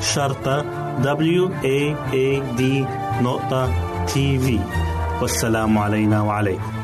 شرطة W A A D نقطة تي في والسلام علينا وعليكم.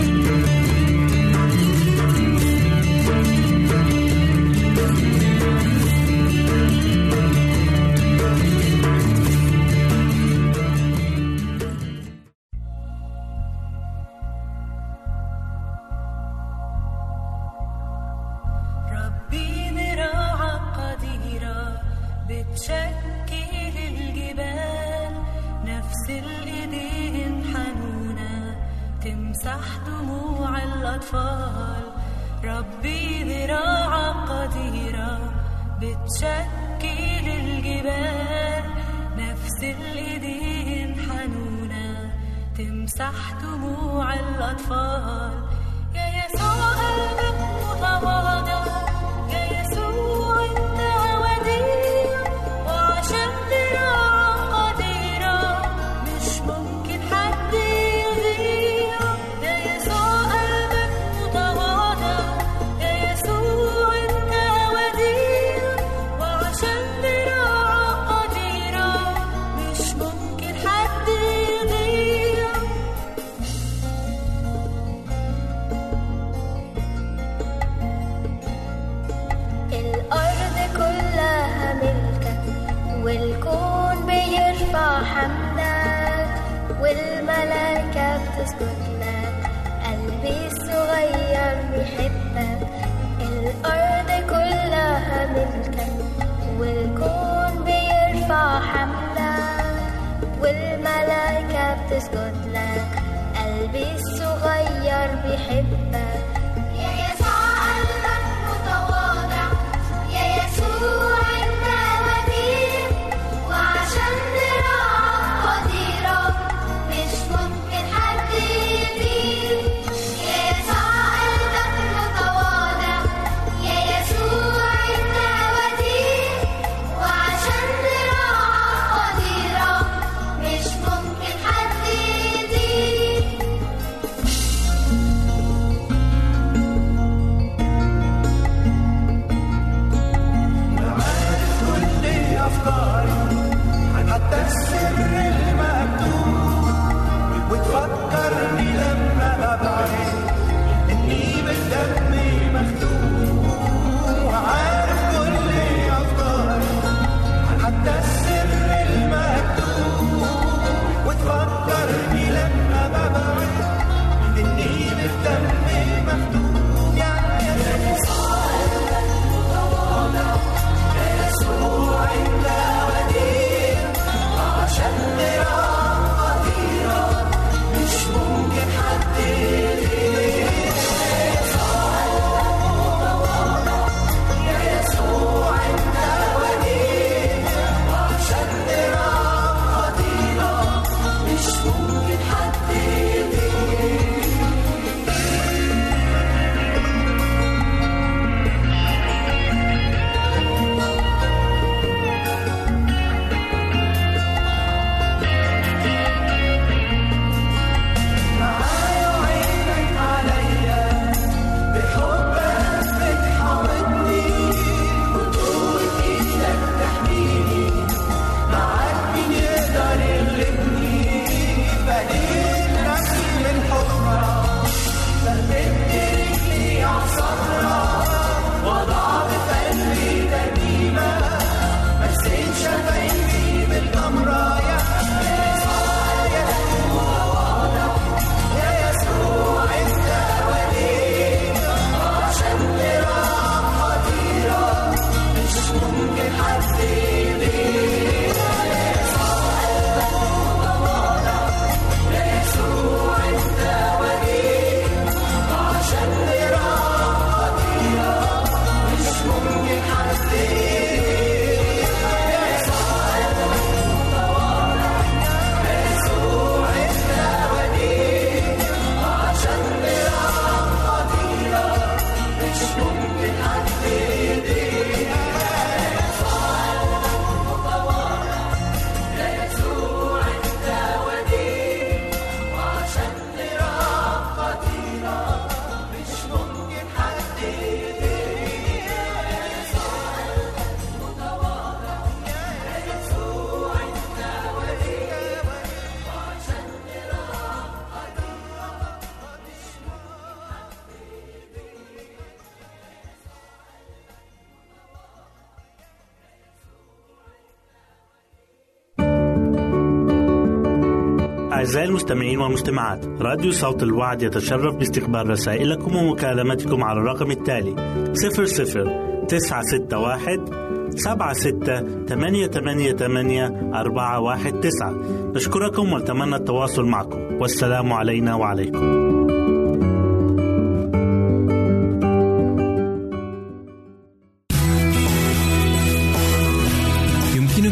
بتشكل الجبال نفس الإيدين حنونة تمسح دموع الأطفال. يا يسوع قلبك متواضع المستمعين والمستمعات راديو صوت الوعد يتشرف باستقبال رسائلكم ومكالمتكم على الرقم التالي 00 961 سبعة ستة ثمانية ثمانية ثمانية أربعة واحد تسعة. نشكركم ونتمنى التواصل معكم. والسلام علينا وعليكم.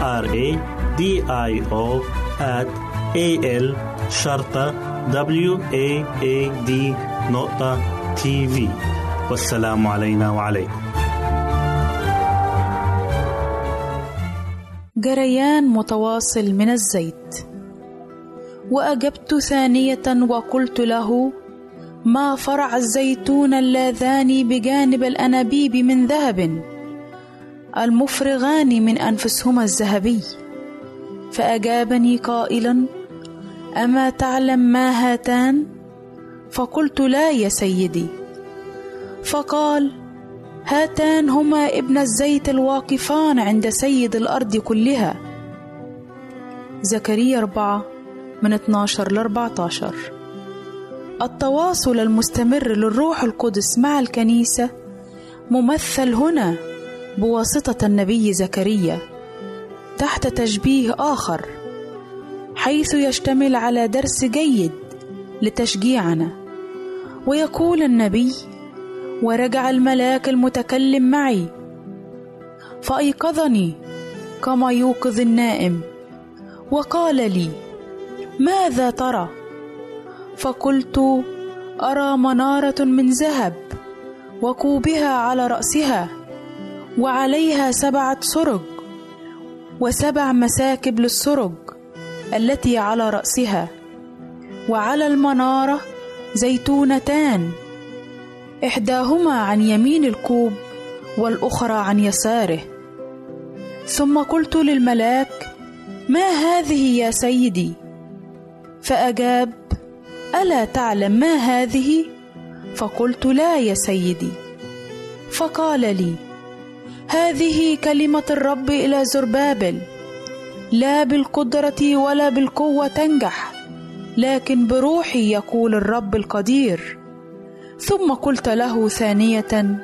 R A D I O at A L شرطة W A A D نقطة تي في والسلام علينا وعليكم. جريان متواصل من الزيت. وأجبت ثانية وقلت له ما فرع الزيتون اللذان بجانب الأنابيب من ذهب؟ المفرغان من أنفسهما الذهبي. فأجابني قائلا أما تعلم ما هاتان؟ فقلت لا يا سيدي. فقال هاتان هما ابن الزيت الواقفان عند سيد الأرض كلها. زكريا أربعة من 12 ل 14 التواصل المستمر للروح القدس مع الكنيسة ممثل هنا. بواسطة النبي زكريا تحت تشبيه آخر حيث يشتمل على درس جيد لتشجيعنا. ويقول النبي ورجع الملاك المتكلم معي فأيقظني كما يوقظ النائم وقال لي ماذا ترى؟ فقلت أرى منارة من ذهب وكوبها على رأسها. وعليها سبعه سرج وسبع مساكب للسرج التي على رأسها. وعلى المنارة زيتونتان إحداهما عن يمين الكوب والأخرى عن يساره. ثم قلت للملاك ما هذه يا سيدي؟ فأجاب ألا تعلم ما هذه؟ فقلت لا يا سيدي. فقال لي هذه كلمة الرب إلى زربابل. لا بالقدرة ولا بالقوة تنجح لكن بروحي يقول الرب القدير. ثم قلت له ثانية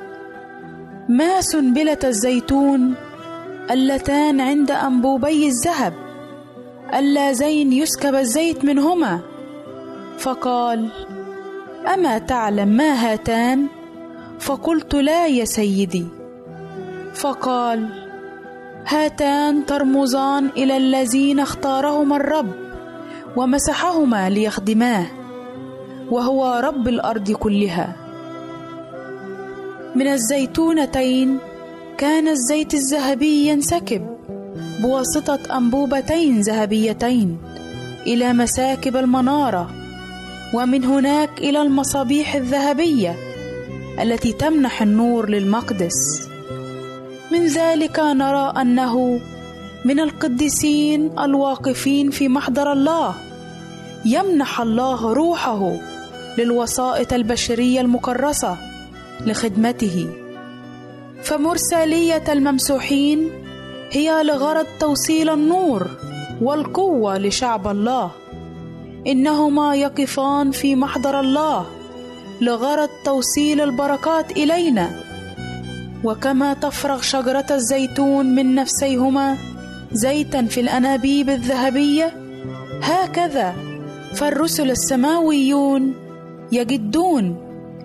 ما سنبله الزيتون اللتان عند أنبوبي الذهب اللذين يسكب الزيت منهما. فقال أما تعلم ما هاتان؟ فقلت لا يا سيدي. فقال هاتان ترمزان إلى الذين اختارهما الرب ومسحهما ليخدماه وهو رب الأرض كلها. من الزيتونتين كان الزيت الذهبي ينسكب بواسطة أنبوبتين ذهبيتين إلى مساكب المنارة ومن هناك إلى المصابيح الذهبية التي تمنح النور للمقدس. من ذلك نرى أنه من القديسين الواقفين في محضر الله. يمنح الله روحه للوسائط البشرية المكرسة لخدمته. فمرساليه الممسوحين هي لغرض توصيل النور والقوة لشعب الله. إنهما يقفان في محضر الله لغرض توصيل البركات إلينا. وكما تفرغ شجرة الزيتون من نفسيهما زيتا في الأنابيب الذهبية هكذا فالرسل السماويون يجدون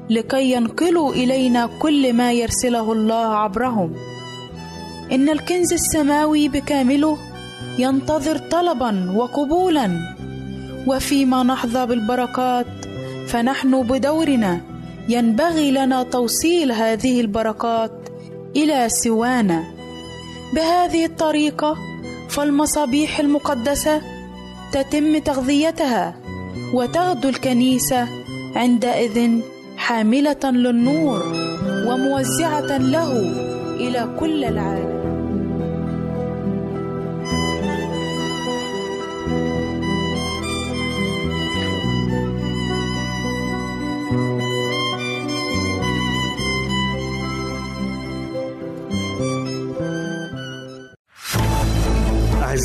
لكي ينقلوا إلينا كل ما يرسله الله عبرهم. إن الكنز السماوي بكامله ينتظر طلبا وقبولا وفيما نحظى بالبركات فنحن بدورنا ينبغي لنا توصيل هذه البركات إلى سوانا. بهذه الطريقة فالمصابيح المقدسة تتم تغذيتها وتغدو الكنيسة عندئذ حاملة للنور وموزعة له إلى كل العالم.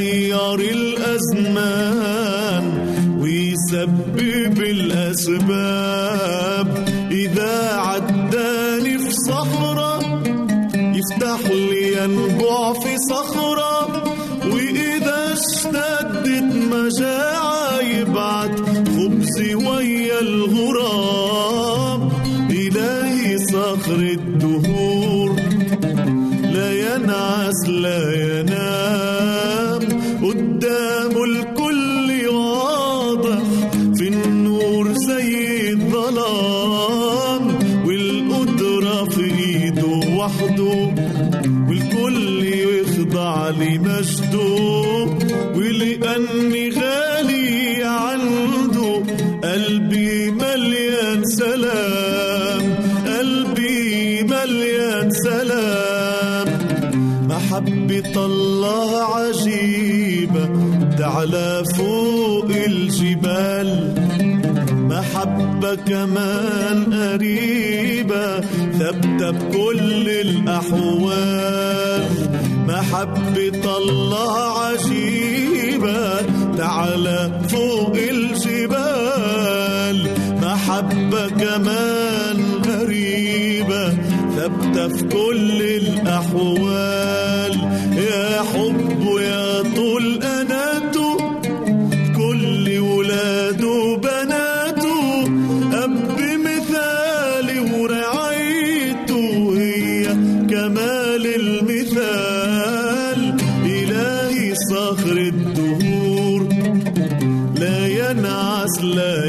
يغير الأزمان ويسبب الأسباب.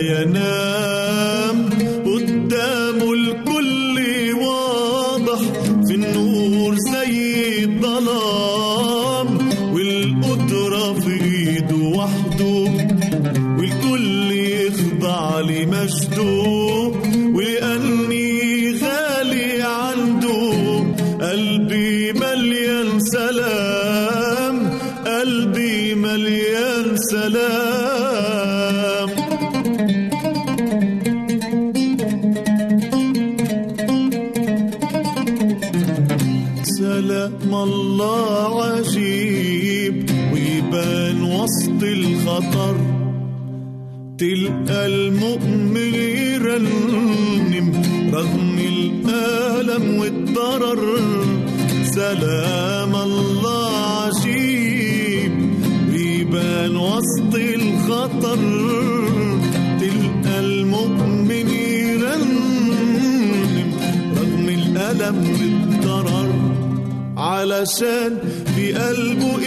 ينام. علشان في قلبه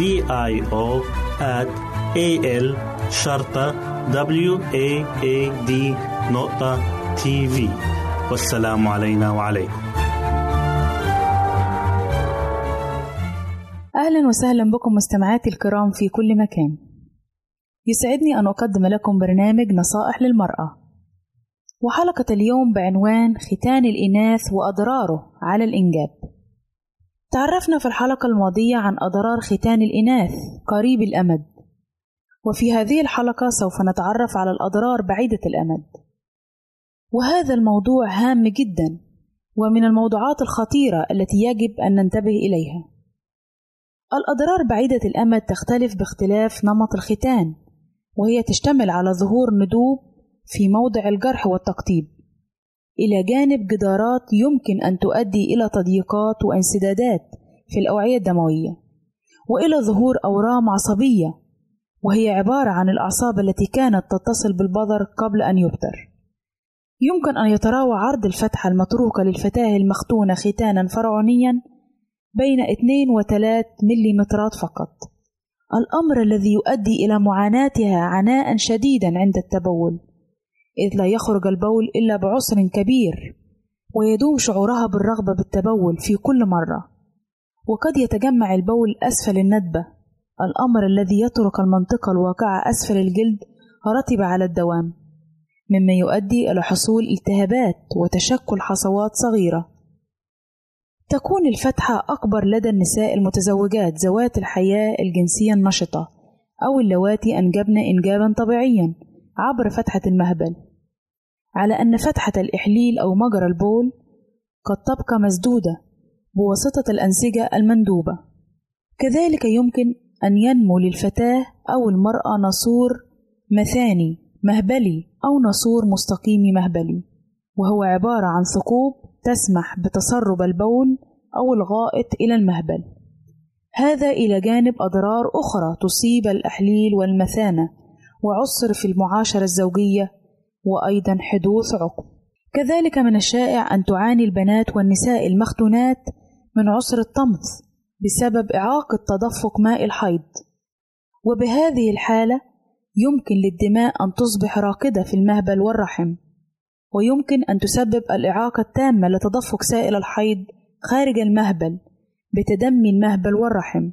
D I O at A L شرطة W A A D نقطة تي في والسلام علينا وعليكم. أهلا وسهلا بكم مستمعاتي الكرام في كل مكان. يسعدني أن أقدم لكم برنامج نصائح للمرأة. وحلقة اليوم بعنوان ختان الإناث وأضراره على الإنجاب. تعرفنا في الحلقة الماضية عن أضرار ختان الإناث قريب الأمد. وفي هذه الحلقة سوف نتعرف على الأضرار بعيدة الأمد. وهذا الموضوع هام جدا ومن الموضوعات الخطيرة التي يجب أن ننتبه إليها. الأضرار بعيدة الأمد تختلف باختلاف نمط الختان وهي تشتمل على ظهور ندوب في موضع الجرح والتقطيب. إلى جانب جدارات يمكن أن تؤدي إلى تضييقات وانسدادات في الأوعية الدموية وإلى ظهور أورام عصبية وهي عبارة عن الأعصاب التي كانت تتصل بالبظر قبل أن يبتر. يمكن أن يتراوى عرض الفتحة المتروكة للفتاة المختونة ختانا فرعونيا بين 2 و 3 مليمترات فقط. الأمر الذي يؤدي إلى معاناتها عناء شديدا عند التبول. إذ لا يخرج البول إلا بعسر كبير ويدوم شعورها بالرغبة بالتبول في كل مرة. وقد يتجمع البول أسفل الندبة الأمر الذي يترك المنطقة الواقعة أسفل الجلد رطبة على الدوام مما يؤدي إلى حصول التهابات وتشكل حصوات صغيرة. تكون الفتحة أكبر لدى النساء المتزوجات ذوات الحياة الجنسية النشطة أو اللواتي أنجبن إنجابا طبيعيا. عبر فتحة المهبل على أن فتحة الإحليل أو مجرى البول قد تبقى مسدودة بواسطة الأنسجة المندوبة. كذلك يمكن أن ينمو للفتاة أو المرأة نسور مثاني مهبلي أو نسور مستقيمي مهبلي وهو عبارة عن ثقوب تسمح بتسرب البول أو الغائط إلى المهبل. هذا إلى جانب أضرار أخرى تصيب الأحليل والمثانة وعسر في المعاشرة الزوجية وأيضا حدوث عقم كذلك من الشائع أن تعاني البنات والنساء المختونات من عسر الطمث بسبب إعاقة تدفق ماء الحيض. وبهذه الحالة يمكن للدماء أن تصبح راكدة في المهبل والرحم ويمكن أن تسبب الإعاقة التامة لتدفق سائل الحيض خارج المهبل بتدمي المهبل والرحم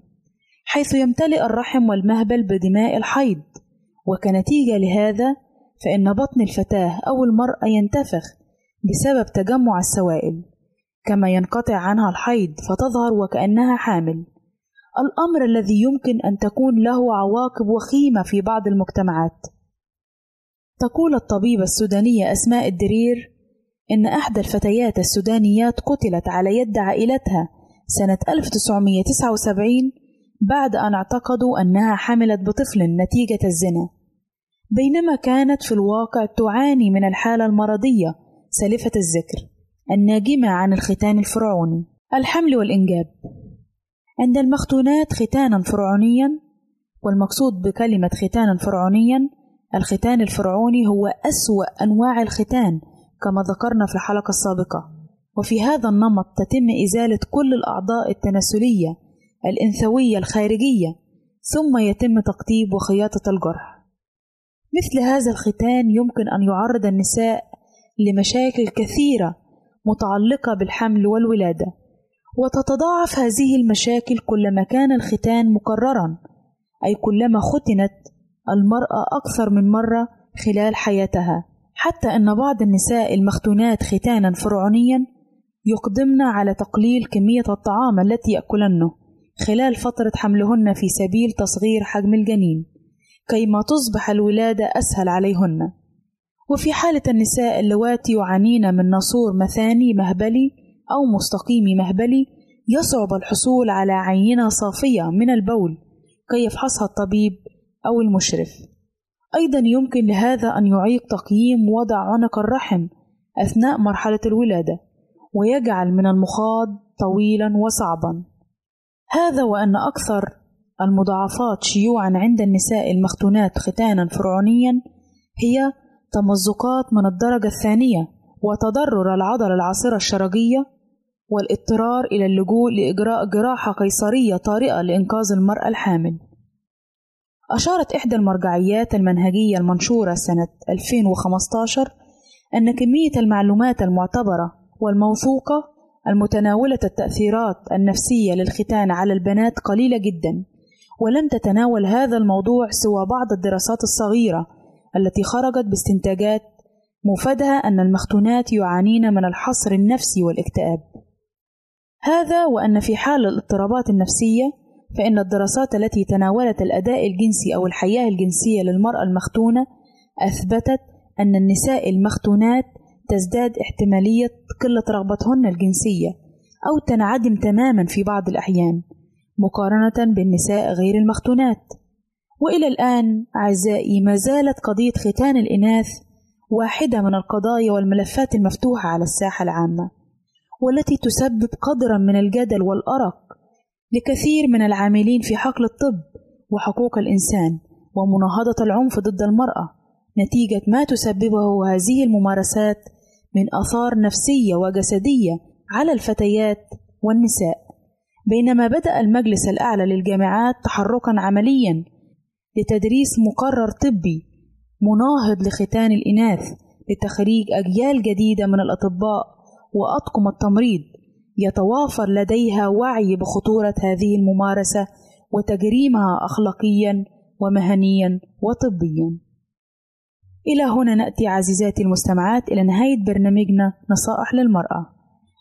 حيث يمتلئ الرحم والمهبل بدماء الحيض. وكنتيجة لهذا فإن بطن الفتاة أو المرأة ينتفخ بسبب تجمع السوائل كما ينقطع عنها الحيض فتظهر وكأنها حامل. الأمر الذي يمكن أن تكون له عواقب وخيمة في بعض المجتمعات. تقول الطبيبة السودانية أسماء الدرير إن إحدى الفتيات السودانيات قتلت على يد عائلتها سنة 1979 بعد أن اعتقدوا أنها حملت بطفل نتيجة الزنا. بينما كانت في الواقع تعاني من الحالة المرضية سالفة الذكر الناجمة عن الختان الفرعوني الحمل والإنجاب. عند المختونات ختانا فرعونيا والمقصود بكلمة ختانا فرعونيا الختان الفرعوني هو أسوأ أنواع الختان كما ذكرنا في الحلقة السابقة. وفي هذا النمط تتم إزالة كل الأعضاء التناسلية الإنثوية الخارجية ثم يتم تقطيب وخياطة الجرح. مثل هذا الختان يمكن أن يعرض النساء لمشاكل كثيرة متعلقة بالحمل والولادة وتتضاعف هذه المشاكل كلما كان الختان مكررا أي كلما ختنت المرأة أكثر من مرة خلال حياتها. حتى أن بعض النساء المختونات ختانا فرعونيا يقدمن على تقليل كمية الطعام التي يأكلنه خلال فترة حملهن في سبيل تصغير حجم الجنين. كيما تصبح الولادة أسهل عليهن. وفي حالة النساء اللواتي يعانين من نسور مثاني مهبلي أو مستقيم مهبلي يصعب الحصول على عينة صافية من البول كي يفحصها الطبيب أو المشرف. أيضا يمكن لهذا أن يعيق تقييم وضع عنق الرحم أثناء مرحلة الولادة ويجعل من المخاض طويلا وصعبا. هذا وأن أكثر المضاعفات شيوعا عند النساء المختونات ختانا فرعونيا هي تمزقات من الدرجة الثانية وتضرر العضلة العاصرة الشرجية والاضطرار إلى اللجوء لإجراء جراحة قيصرية طارئة لإنقاذ المرأة الحامل. أشارت إحدى المرجعيات المنهجية المنشورة سنة 2015 أن كمية المعلومات المعتبرة والموثوقة المتناولة التأثيرات النفسية للختان على البنات قليلة جدا، ولم تتناول هذا الموضوع سوى بعض الدراسات الصغيرة التي خرجت باستنتاجات مفادها أن المختونات يعانين من الحصر النفسي والاكتئاب. هذا وأن في حال الاضطرابات النفسية فإن الدراسات التي تناولت الأداء الجنسي أو الحياة الجنسية للمرأة المختونة أثبتت أن النساء المختونات تزداد احتمالية قلة رغبتهن الجنسية أو تنعدم تماما في بعض الأحيان مقارنة بالنساء غير المختونات. وإلى الآن أعزائي ما زالت قضية ختان الإناث واحدة من القضايا والملفات المفتوحة على الساحة العامة والتي تسبب قدرا من الجدل والأرق لكثير من العاملين في حقل الطب وحقوق الإنسان ومناهضة العنف ضد المرأة نتيجة ما تسببه هذه الممارسات من آثار نفسية وجسدية على الفتيات والنساء. بينما بدأ المجلس الأعلى للجامعات تحركا عمليا لتدريس مقرر طبي مناهض لختان الإناث لتخريج أجيال جديدة من الأطباء وأطقم التمريض يتوافر لديها وعي بخطورة هذه الممارسة وتجريمها أخلاقيا ومهنيا وطبيا. إلى هنا نأتي عزيزاتي المستمعات إلى نهاية برنامجنا نصائح للمرأة.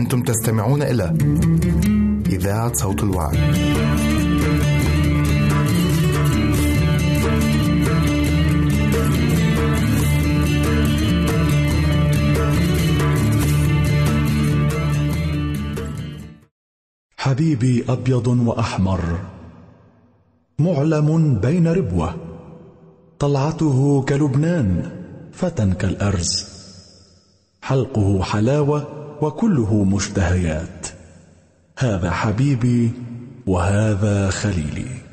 أنتم تستمعون إلى إذاعة صوت الوعي. حبيبي أبيض وأحمر معلم بين ربوة طلعته كلبنان فتى كالأرز حلقه حلاوة وكله مشتهيات. هذا حبيبي وهذا خليلي.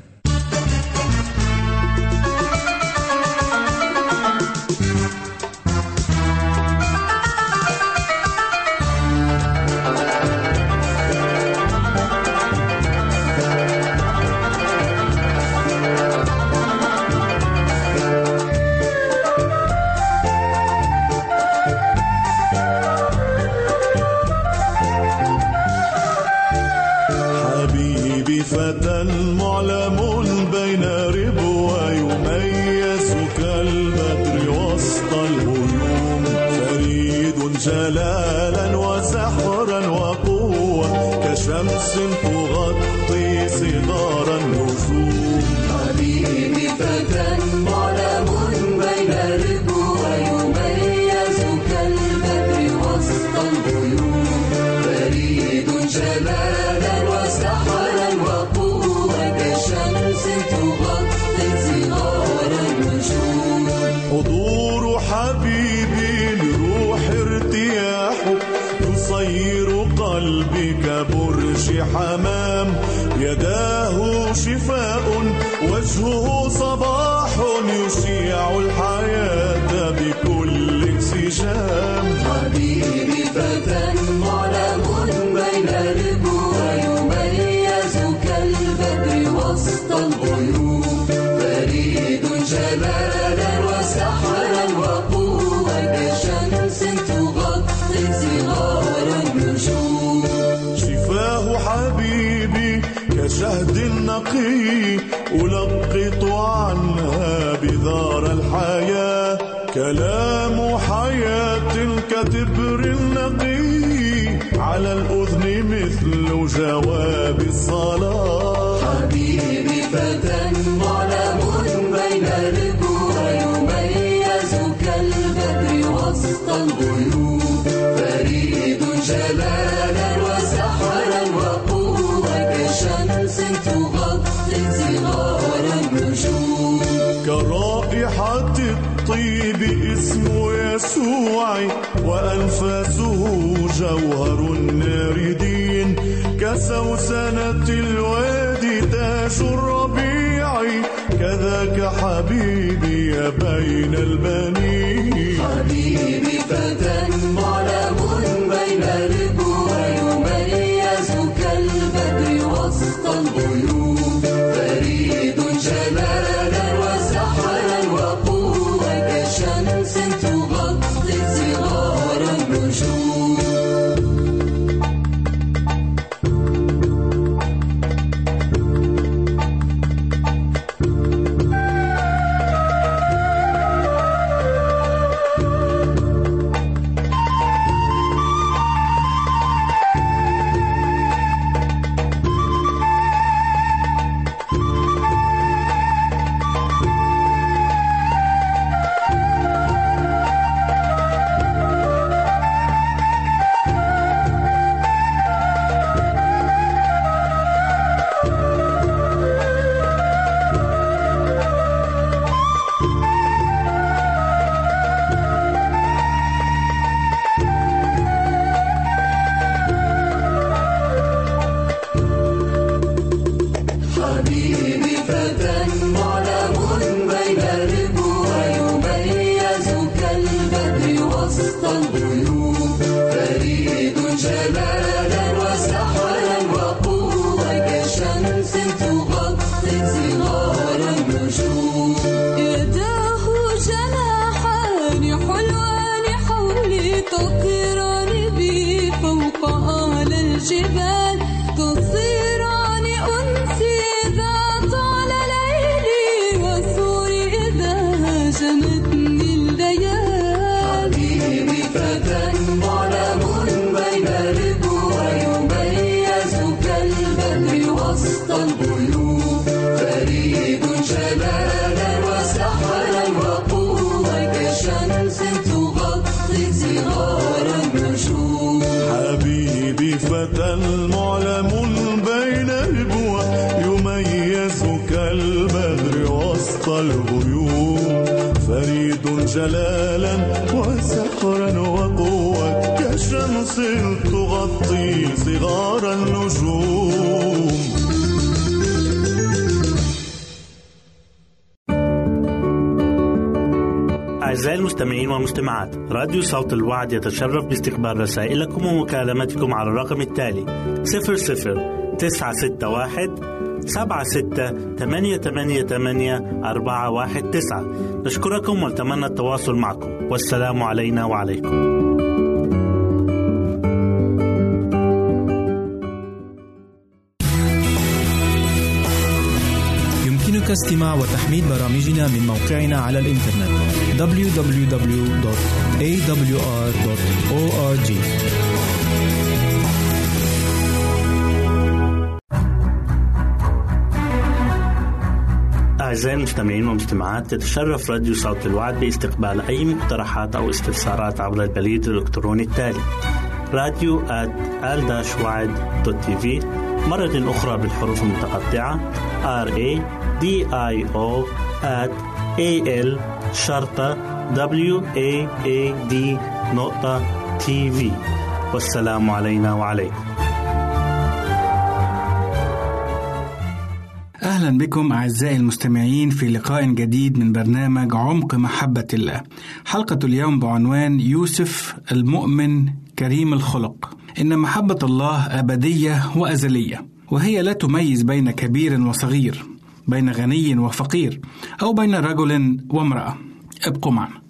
نقي ألقط عنها بذار الحياة. كلام حياة كتبر نقي على الأذن مثل جواب الصلاة. يسوع وأنفاسه جوهر الناردين كسوسنة الوادي تاج الربيع كذاك حبيبي بين البنين. صوت الوعد يتشرف باستقبال رسائلكم ومكالمتكم على الرقم التالي 00 961 76 88 88 419 نشكركم ونتمنى التواصل معكم. والسلام علينا وعليكم. يمكنك استماع وتحميل برامجنا من موقعنا على الإنترنت. www.awr.org أعزائي المستمعين والمستمعات تتشرف راديو صوت الوعد باستقبال أي مقترحات أو استفسارات عبر البريد الإلكتروني التالي راديو TV في مرة أخرى بالحروف المتقطعة R A D I O A L شرطة W A A D نقطة TV والسلام علينا وعليكم أهلا بكم أعزائي المستمعين في لقاء جديد من برنامج عمق محبة الله. حلقة اليوم بعنوان يوسف المؤمن كريم الخلق. إن محبة الله أبدية وأزلية، وهي لا تميز بين كبير وصغير، بين غني وفقير، أو بين رجل وامرأة. ابقوا معنا.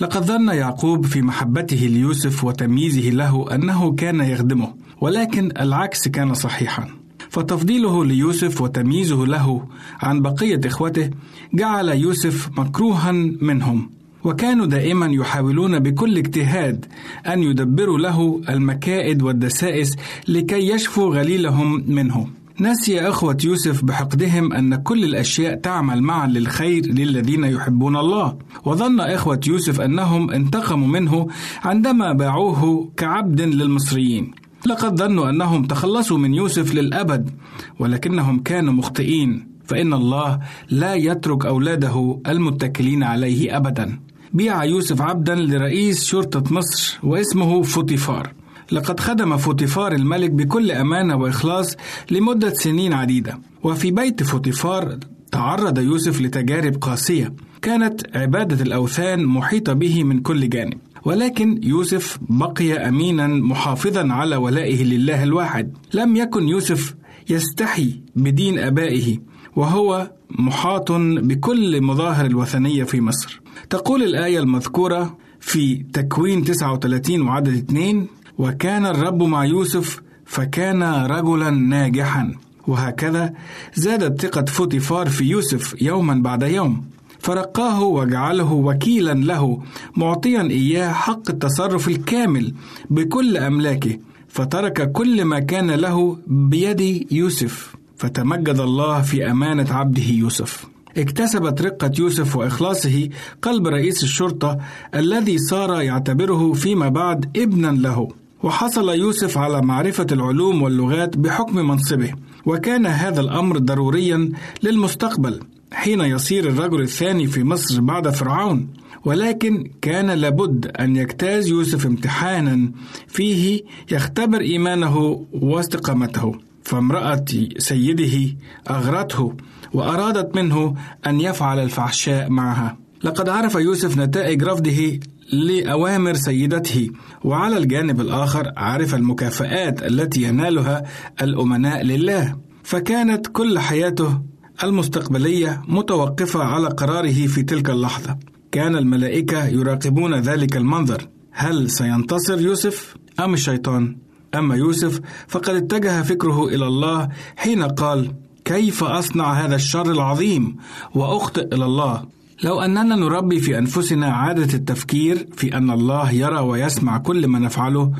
لقد ظن يعقوب في محبته ليوسف وتمييزه له أنه كان يخدمه، ولكن العكس كان صحيحا. فتفضيله ليوسف وتمييزه له عن بقية إخوته جعل يوسف مكروها منهم وكانوا دائما يحاولون بكل اجتهاد أن يدبروا له المكائد والدسائس لكي يشفوا غليلهم منه نسي أخوة يوسف بحقدهم أن كل الأشياء تعمل معا للخير للذين يحبون الله. وظن إخوة يوسف أنهم انتقموا منه عندما باعوه كعبد للمصريين. لقد ظنوا أنهم تخلصوا من يوسف للأبد ولكنهم كانوا مخطئين. فإن الله لا يترك أولاده المتكلين عليه ابدا. بيع يوسف عبدا لرئيس شرطة مصر واسمه فوتيفار. لقد خدم فوتيفار الملك بكل أمانة وإخلاص لمدة سنين عديدة. وفي بيت فوتيفار تعرض يوسف لتجارب قاسية كانت عبادة الأوثان محيطة به من كل جانب. ولكن يوسف بقي أمينا محافظا على ولائه لله الواحد. لم يكن يوسف يستحي بدين آبائه وهو محاط بكل مظاهر الوثنية في مصر. تقول الآية المذكورة في تكوين 39 وعدد 2 وكان الرب مع يوسف فكان رجلا ناجحا. وهكذا زادت ثقه فوتيفار في يوسف يوما بعد يوم. فرقاه وجعله وكيلا له معطيا إياه حق التصرف الكامل بكل أملاكه. فترك كل ما كان له بيد يوسف. فتمجد الله في أمانة عبده يوسف. اكتسبت رقة يوسف وإخلاصه قلب رئيس الشرطة الذي صار يعتبره فيما بعد ابنا له. وحصل يوسف على معرفة العلوم واللغات بحكم منصبه وكان هذا الأمر ضروريا للمستقبل حين يصير الرجل الثاني في مصر بعد فرعون. ولكن كان لابد أن يجتاز يوسف امتحانا فيه يختبر إيمانه واستقامته. فامرأة سيده أغرته وأرادت منه أن يفعل الفحشاء معها. لقد عرف يوسف نتائج رفضه لأوامر سيدته. وعلى الجانب الآخر عرف المكافآت التي ينالها الأمناء لله. فكانت كل حياته المستقبلية متوقفة على قراره في تلك اللحظة. كان الملائكة يراقبون ذلك المنظر. هل سينتصر يوسف أم الشيطان؟ أما يوسف فقد اتجه فكره إلى الله حين قال كيف أصنع هذا الشر العظيم؟ وأخطئ إلى الله. لو أننا نربي في أنفسنا عادة التفكير في أن الله يرى ويسمع كل ما نفعله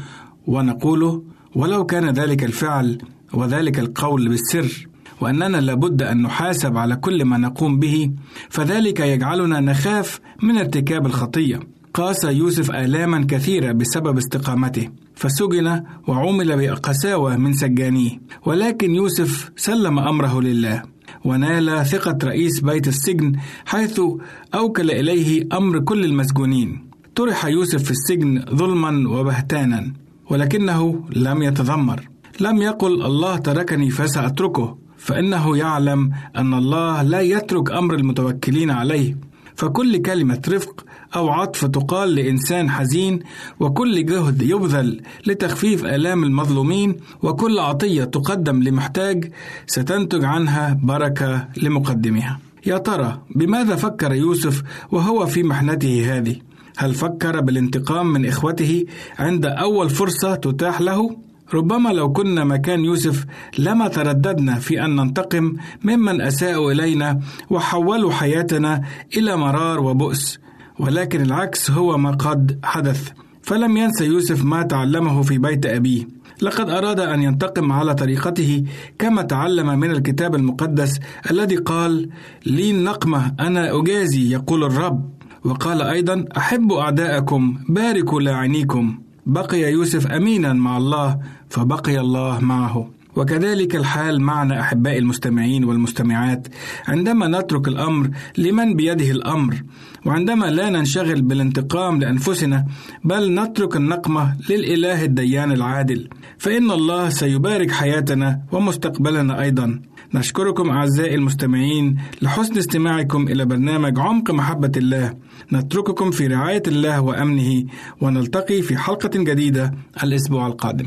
ونقوله ولو كان ذلك الفعل وذلك القول بالسر وأننا لابد أن نحاسب على كل ما نقوم به فذلك يجعلنا نخاف من ارتكاب الخطية. قاس يوسف آلاما كثيرة بسبب استقامته فسجن وعمل بقساوة من سجانيه ولكن يوسف سلم أمره لله. ونال ثقة رئيس بيت السجن حيث أوكل إليه أمر كل المسجونين. طرح يوسف في السجن ظلما وبهتانا ولكنه لم يتذمر. لم يقل الله تركني فسأتركه فإنه يعلم أن الله لا يترك أمر المتوكلين عليه. فكل كلمة رفق أو عطف تقال لإنسان حزين وكل جهد يبذل لتخفيف آلام المظلومين وكل عطية تقدم لمحتاج ستنتج عنها بركة لمقدمها يا ترى بماذا فكر يوسف وهو في محنته هذه؟ هل فكر بالانتقام من إخوته عند أول فرصة تتاح له؟ ربما لو كنا مكان يوسف لما ترددنا في أن ننتقم ممن أساءوا إلينا وحولوا حياتنا إلى مرار وبؤس ولكن العكس هو ما قد حدث. فلم ينسى يوسف ما تعلمه في بيت أبيه. لقد أراد أن ينتقم على طريقته كما تعلم من الكتاب المقدس الذي قال لي النقمة أنا أجازي يقول الرب. وقال أيضا احبوا أعداءكم باركوا لاعنيكم. بقي يوسف امينا مع الله فبقي الله معه. وكذلك الحال معنا أحبائي المستمعين والمستمعات. عندما نترك الأمر لمن بيده الأمر وعندما لا ننشغل بالانتقام لأنفسنا بل نترك النقمة للإله الديان العادل. فإن الله سيبارك حياتنا ومستقبلنا أيضا. نشكركم أعزائي المستمعين لحسن استماعكم إلى برنامج عمق محبة الله. نترككم في رعاية الله وأمنه ونلتقي في حلقة جديدة الأسبوع القادم.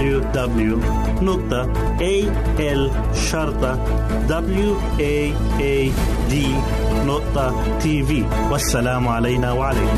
www.al-waad.tv والسلام علينا وعليكم.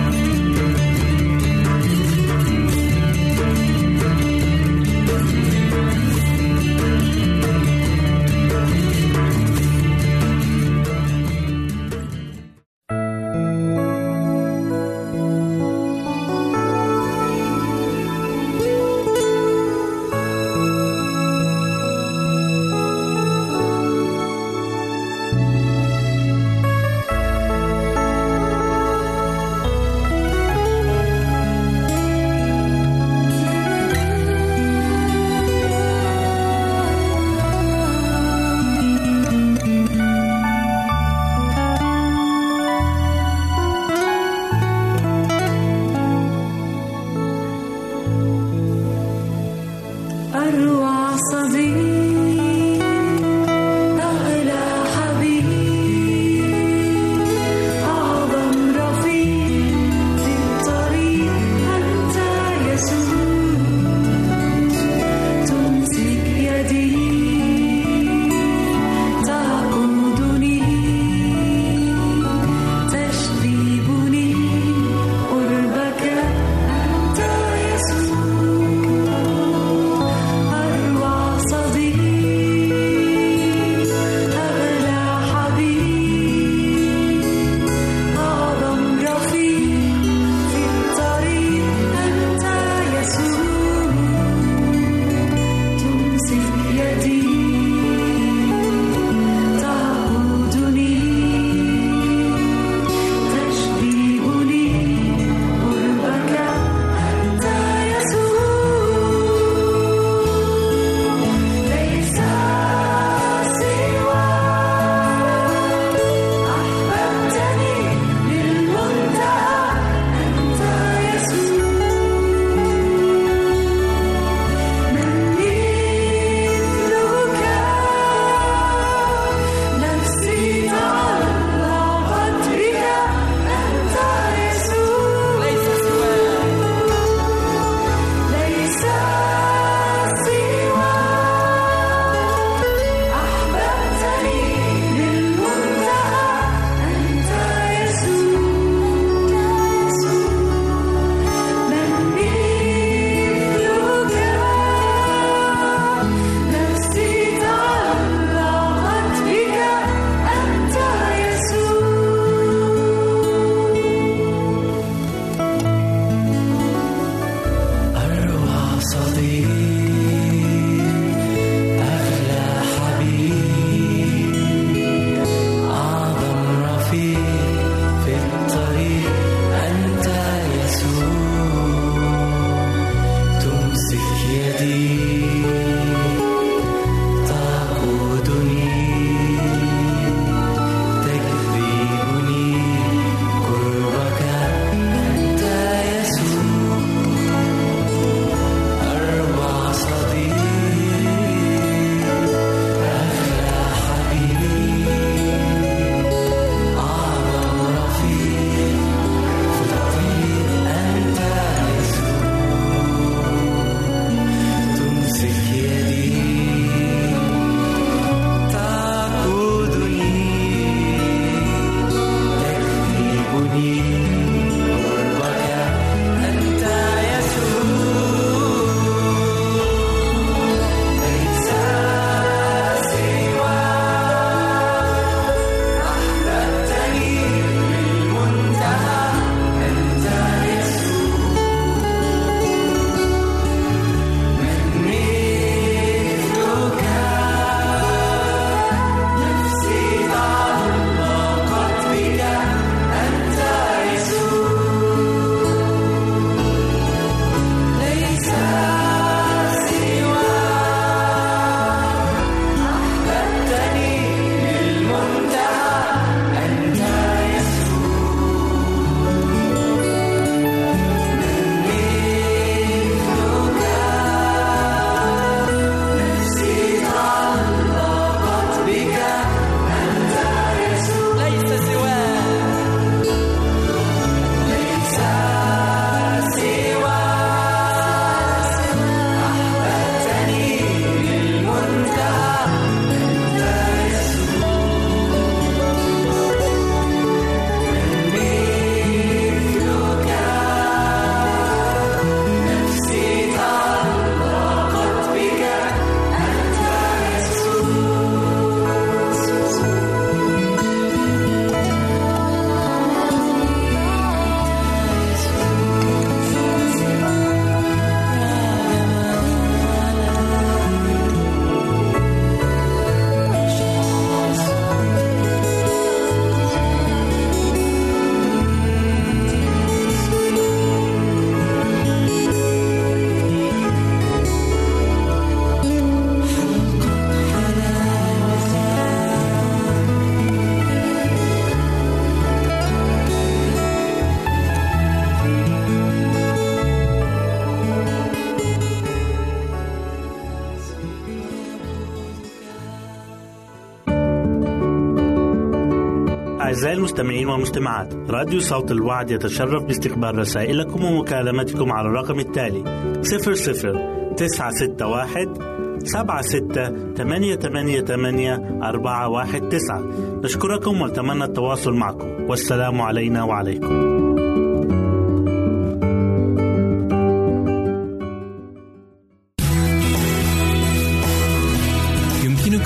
المستمعين والمستمعات. راديو صوت الوعد يتشرف باستقبال رسائلكم ومكالمتكم على الرقم التالي 00 961 سبعة ستة ثمانية ثمانية ثمانية أربعة واحد تسعة. نشكركم ونتمنى التواصل معكم. والسلام علينا وعليكم.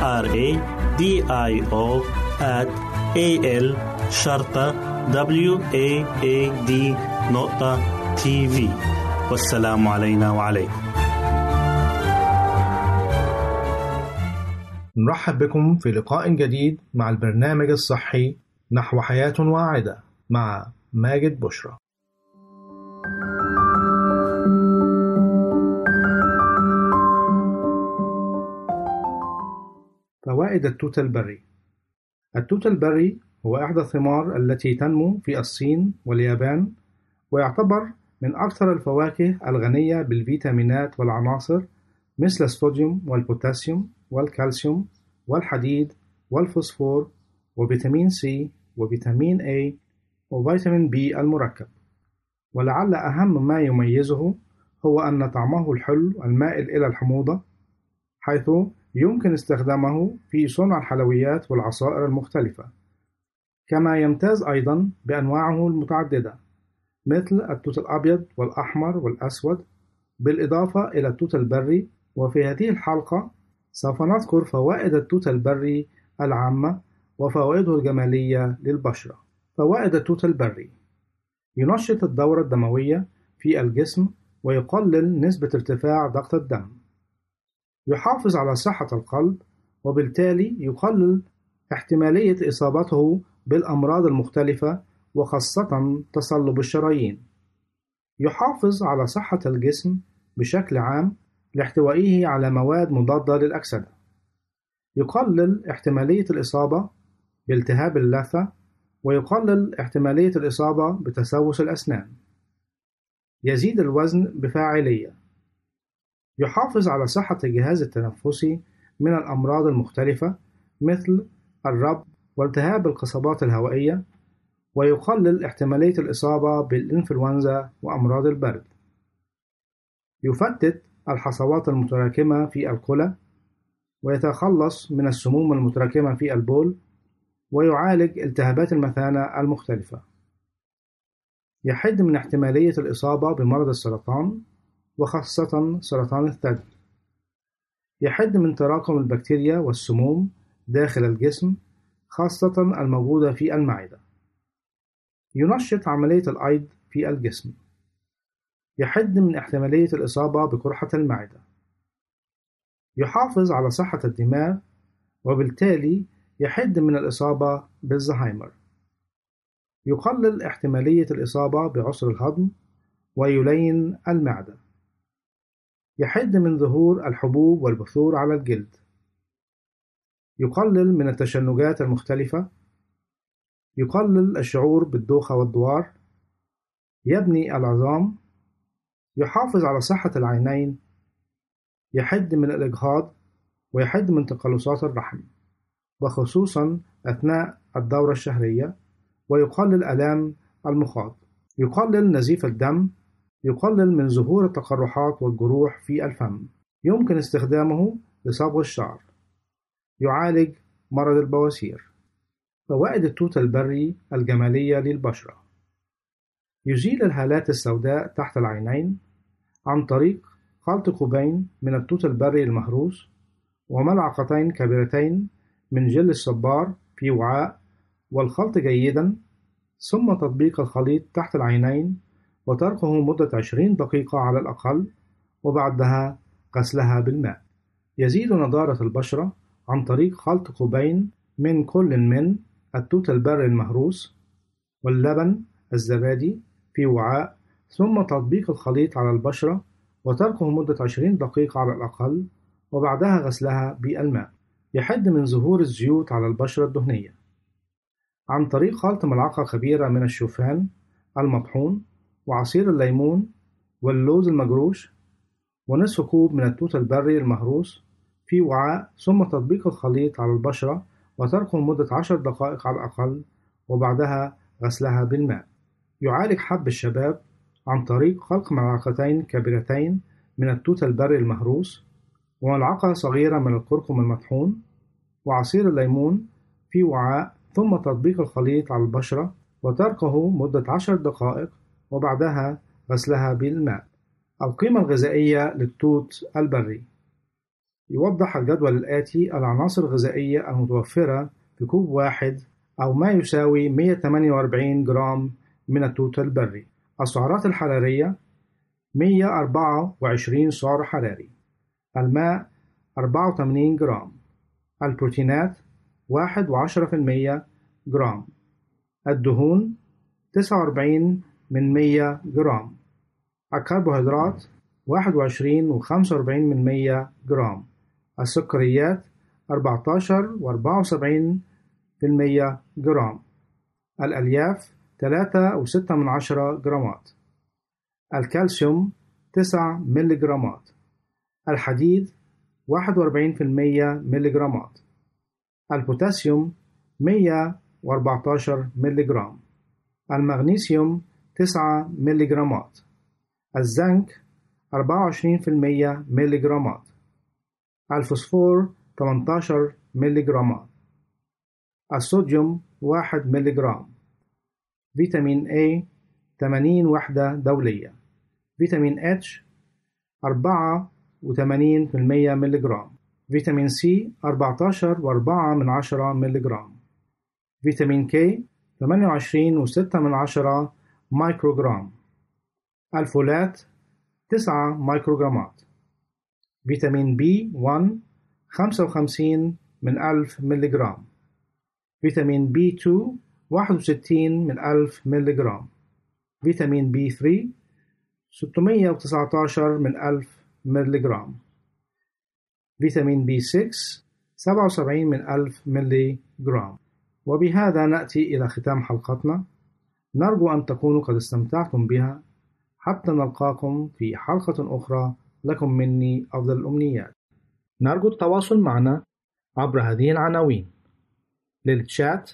R A D I O at A L شرطة W A A D نقطة تي في والسلام علينا وعليكم. نرحب بكم في لقاء جديد مع البرنامج الصحي نحو حياة واعدة مع ماجد بشرى. فوائد التوت البري التوت البري هو إحدى الثمار التي تنمو في الصين واليابان ويعتبر من أكثر الفواكه الغنية بالفيتامينات والعناصر مثل الصوديوم والبوتاسيوم والكالسيوم والحديد والفوسفور وفيتامين C وفيتامين A وفيتامين B المركب. ولعل أهم ما يميزه هو أن طعمه الحلو المائل إلى الحموضة حيث يمكن استخدامه في صنع الحلويات والعصائر المختلفة. كما يمتاز أيضا بأنواعه المتعددة مثل التوت الأبيض والأحمر والأسود بالإضافة إلى التوت البري. وفي هذه الحلقة سوف نذكر فوائد التوت البري العامة وفوائده الجمالية للبشرة. فوائد التوت البري ينشط الدورة الدموية في الجسم ويقلل نسبة ارتفاع ضغط الدم. يحافظ على صحة القلب وبالتالي يقلل احتمالية إصابته بالأمراض المختلفة وخاصة تصلب الشرايين. يحافظ على صحة الجسم بشكل عام لاحتوائه على مواد مضادة للأكسدة. يقلل احتمالية الإصابة بالتهاب اللثة ويقلل احتمالية الإصابة بتسوس الأسنان. يزيد الوزن بفاعلية. يحافظ على صحة الجهاز التنفسي من الأمراض المختلفة مثل الرب والتهاب القصبات الهوائية ويقلل احتمالية الإصابة بالإنفلونزا وأمراض البرد. يفتت الحصوات المتراكمة في الكلى ويتخلص من السموم المتراكمة في البول ويعالج التهابات المثانة المختلفة. يحد من احتمالية الإصابة بمرض السرطان وخاصة سرطان الثدي. يحد من تراكم البكتيريا والسموم داخل الجسم خاصة الموجودة في المعدة. ينشط عملية الأيض في الجسم. يحد من احتمالية الإصابة بقرحة المعدة. يحافظ على صحة الدماغ وبالتالي يحد من الإصابة بالزهايمر. يقلل احتمالية الإصابة بعسر الهضم ويلين المعدة. يحد من ظهور الحبوب والبثور على الجلد. يقلل من التشنجات المختلفة. يقلل الشعور بالدوخة والدوار. يبني العظام. يحافظ على صحة العينين. يحد من الإجهاض. ويحد من تقلصات الرحم. وخصوصا أثناء الدورة الشهرية. ويقلل آلام المخاض. يقلل نزيف الدم. يقلل من ظهور التقرحات والجروح في الفم. يمكن استخدامه لصبغ الشعر. يعالج مرض البواسير. فوائد التوت البري الجمالية للبشرة. يزيل الهالات السوداء تحت العينين عن طريق خلط كوبين من التوت البري المهروس وملعقتين كبيرتين من جل الصبار في وعاء والخلط جيدا ثم تطبيق الخليط تحت العينين وتركه مدة عشرين دقيقة على الأقل وبعدها غسلها بالماء. يزيد نضارة البشرة عن طريق خلط كوبين من كل من التوت البري المهروس واللبن الزبادي في وعاء ثم تطبيق الخليط على البشرة وتركه مدة 20 دقيقة على الأقل وبعدها غسلها بالماء. يحد من ظهور الزيوت على البشرة الدهنية. عن طريق خلط ملعقة كبيرة من الشوفان المطحون وعصير الليمون واللوز المجروش ونصف كوب من التوت البري المهروس في وعاء ثم تطبيق الخليط على البشرة وتركه لمدة عشر دقائق على الأقل وبعدها غسلها بالماء. يعالج حب الشباب عن طريق خلق ملعقتين كبيرتين من التوت البري المهروس وملعقة صغيرة من الكركم المطحون وعصير الليمون في وعاء ثم تطبيق الخليط على البشرة وتركه مدة عشر دقائق وبعدها غسلها بالماء القيمة الغذائية للتوت البري. يوضح الجدول الآتي العناصر الغذائية المتوفرة في كوب واحد أو ما يساوي 148 جرام من التوت البري. السعرات الحرارية 124 سعر حراري. الماء 84 جرام. البروتينات 1.10% جرام. الدهون 49 من 100 جرام. الكربوهيدرات 21 و 45 من 100 جرام. السكريات 14 و 74 في المية جرام. الألياف 3 و 6 من عشرة جرامات. الكالسيوم 9 ملي جرامات. الحديد 41 في المية ملي جرامات. البوتاسيوم 114 ملي جرام. المغنيسيوم 9 ملي جرامات الزنك 24% ملي جرامات الفوسفور 18 ملي جرامات الصوديوم 1 ملي جرام فيتامين A 80 وحدة دولية. فيتامين H 84 ملي جرام فيتامين C 14 و4 من عشرة ملي جرام فيتامين K 28 و6 من عشرة مايكروغرام. الفولات 9 مايكروغرامات. فيتامين بي 1 55 من 1000 ملي جرام فيتامين بي 2 61 من 1000 ملي جرام فيتامين بي 3 619 من 1000 ملي جرام فيتامين بي 6 77 من 1000 ملي جرام وبهذا نأتي إلى ختام حلقتنا. نرجو أن تكونوا قد استمتعتم بها. حتى نلقاكم في حلقة أخرى. لكم مني أفضل الأمنيات. نرجو التواصل معنا عبر هذه العناوين. للتشات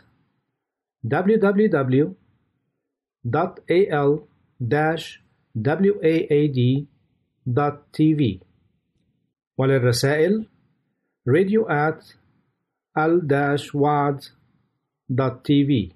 www.al-waad.tv وللرسائل radio at al-waad.tv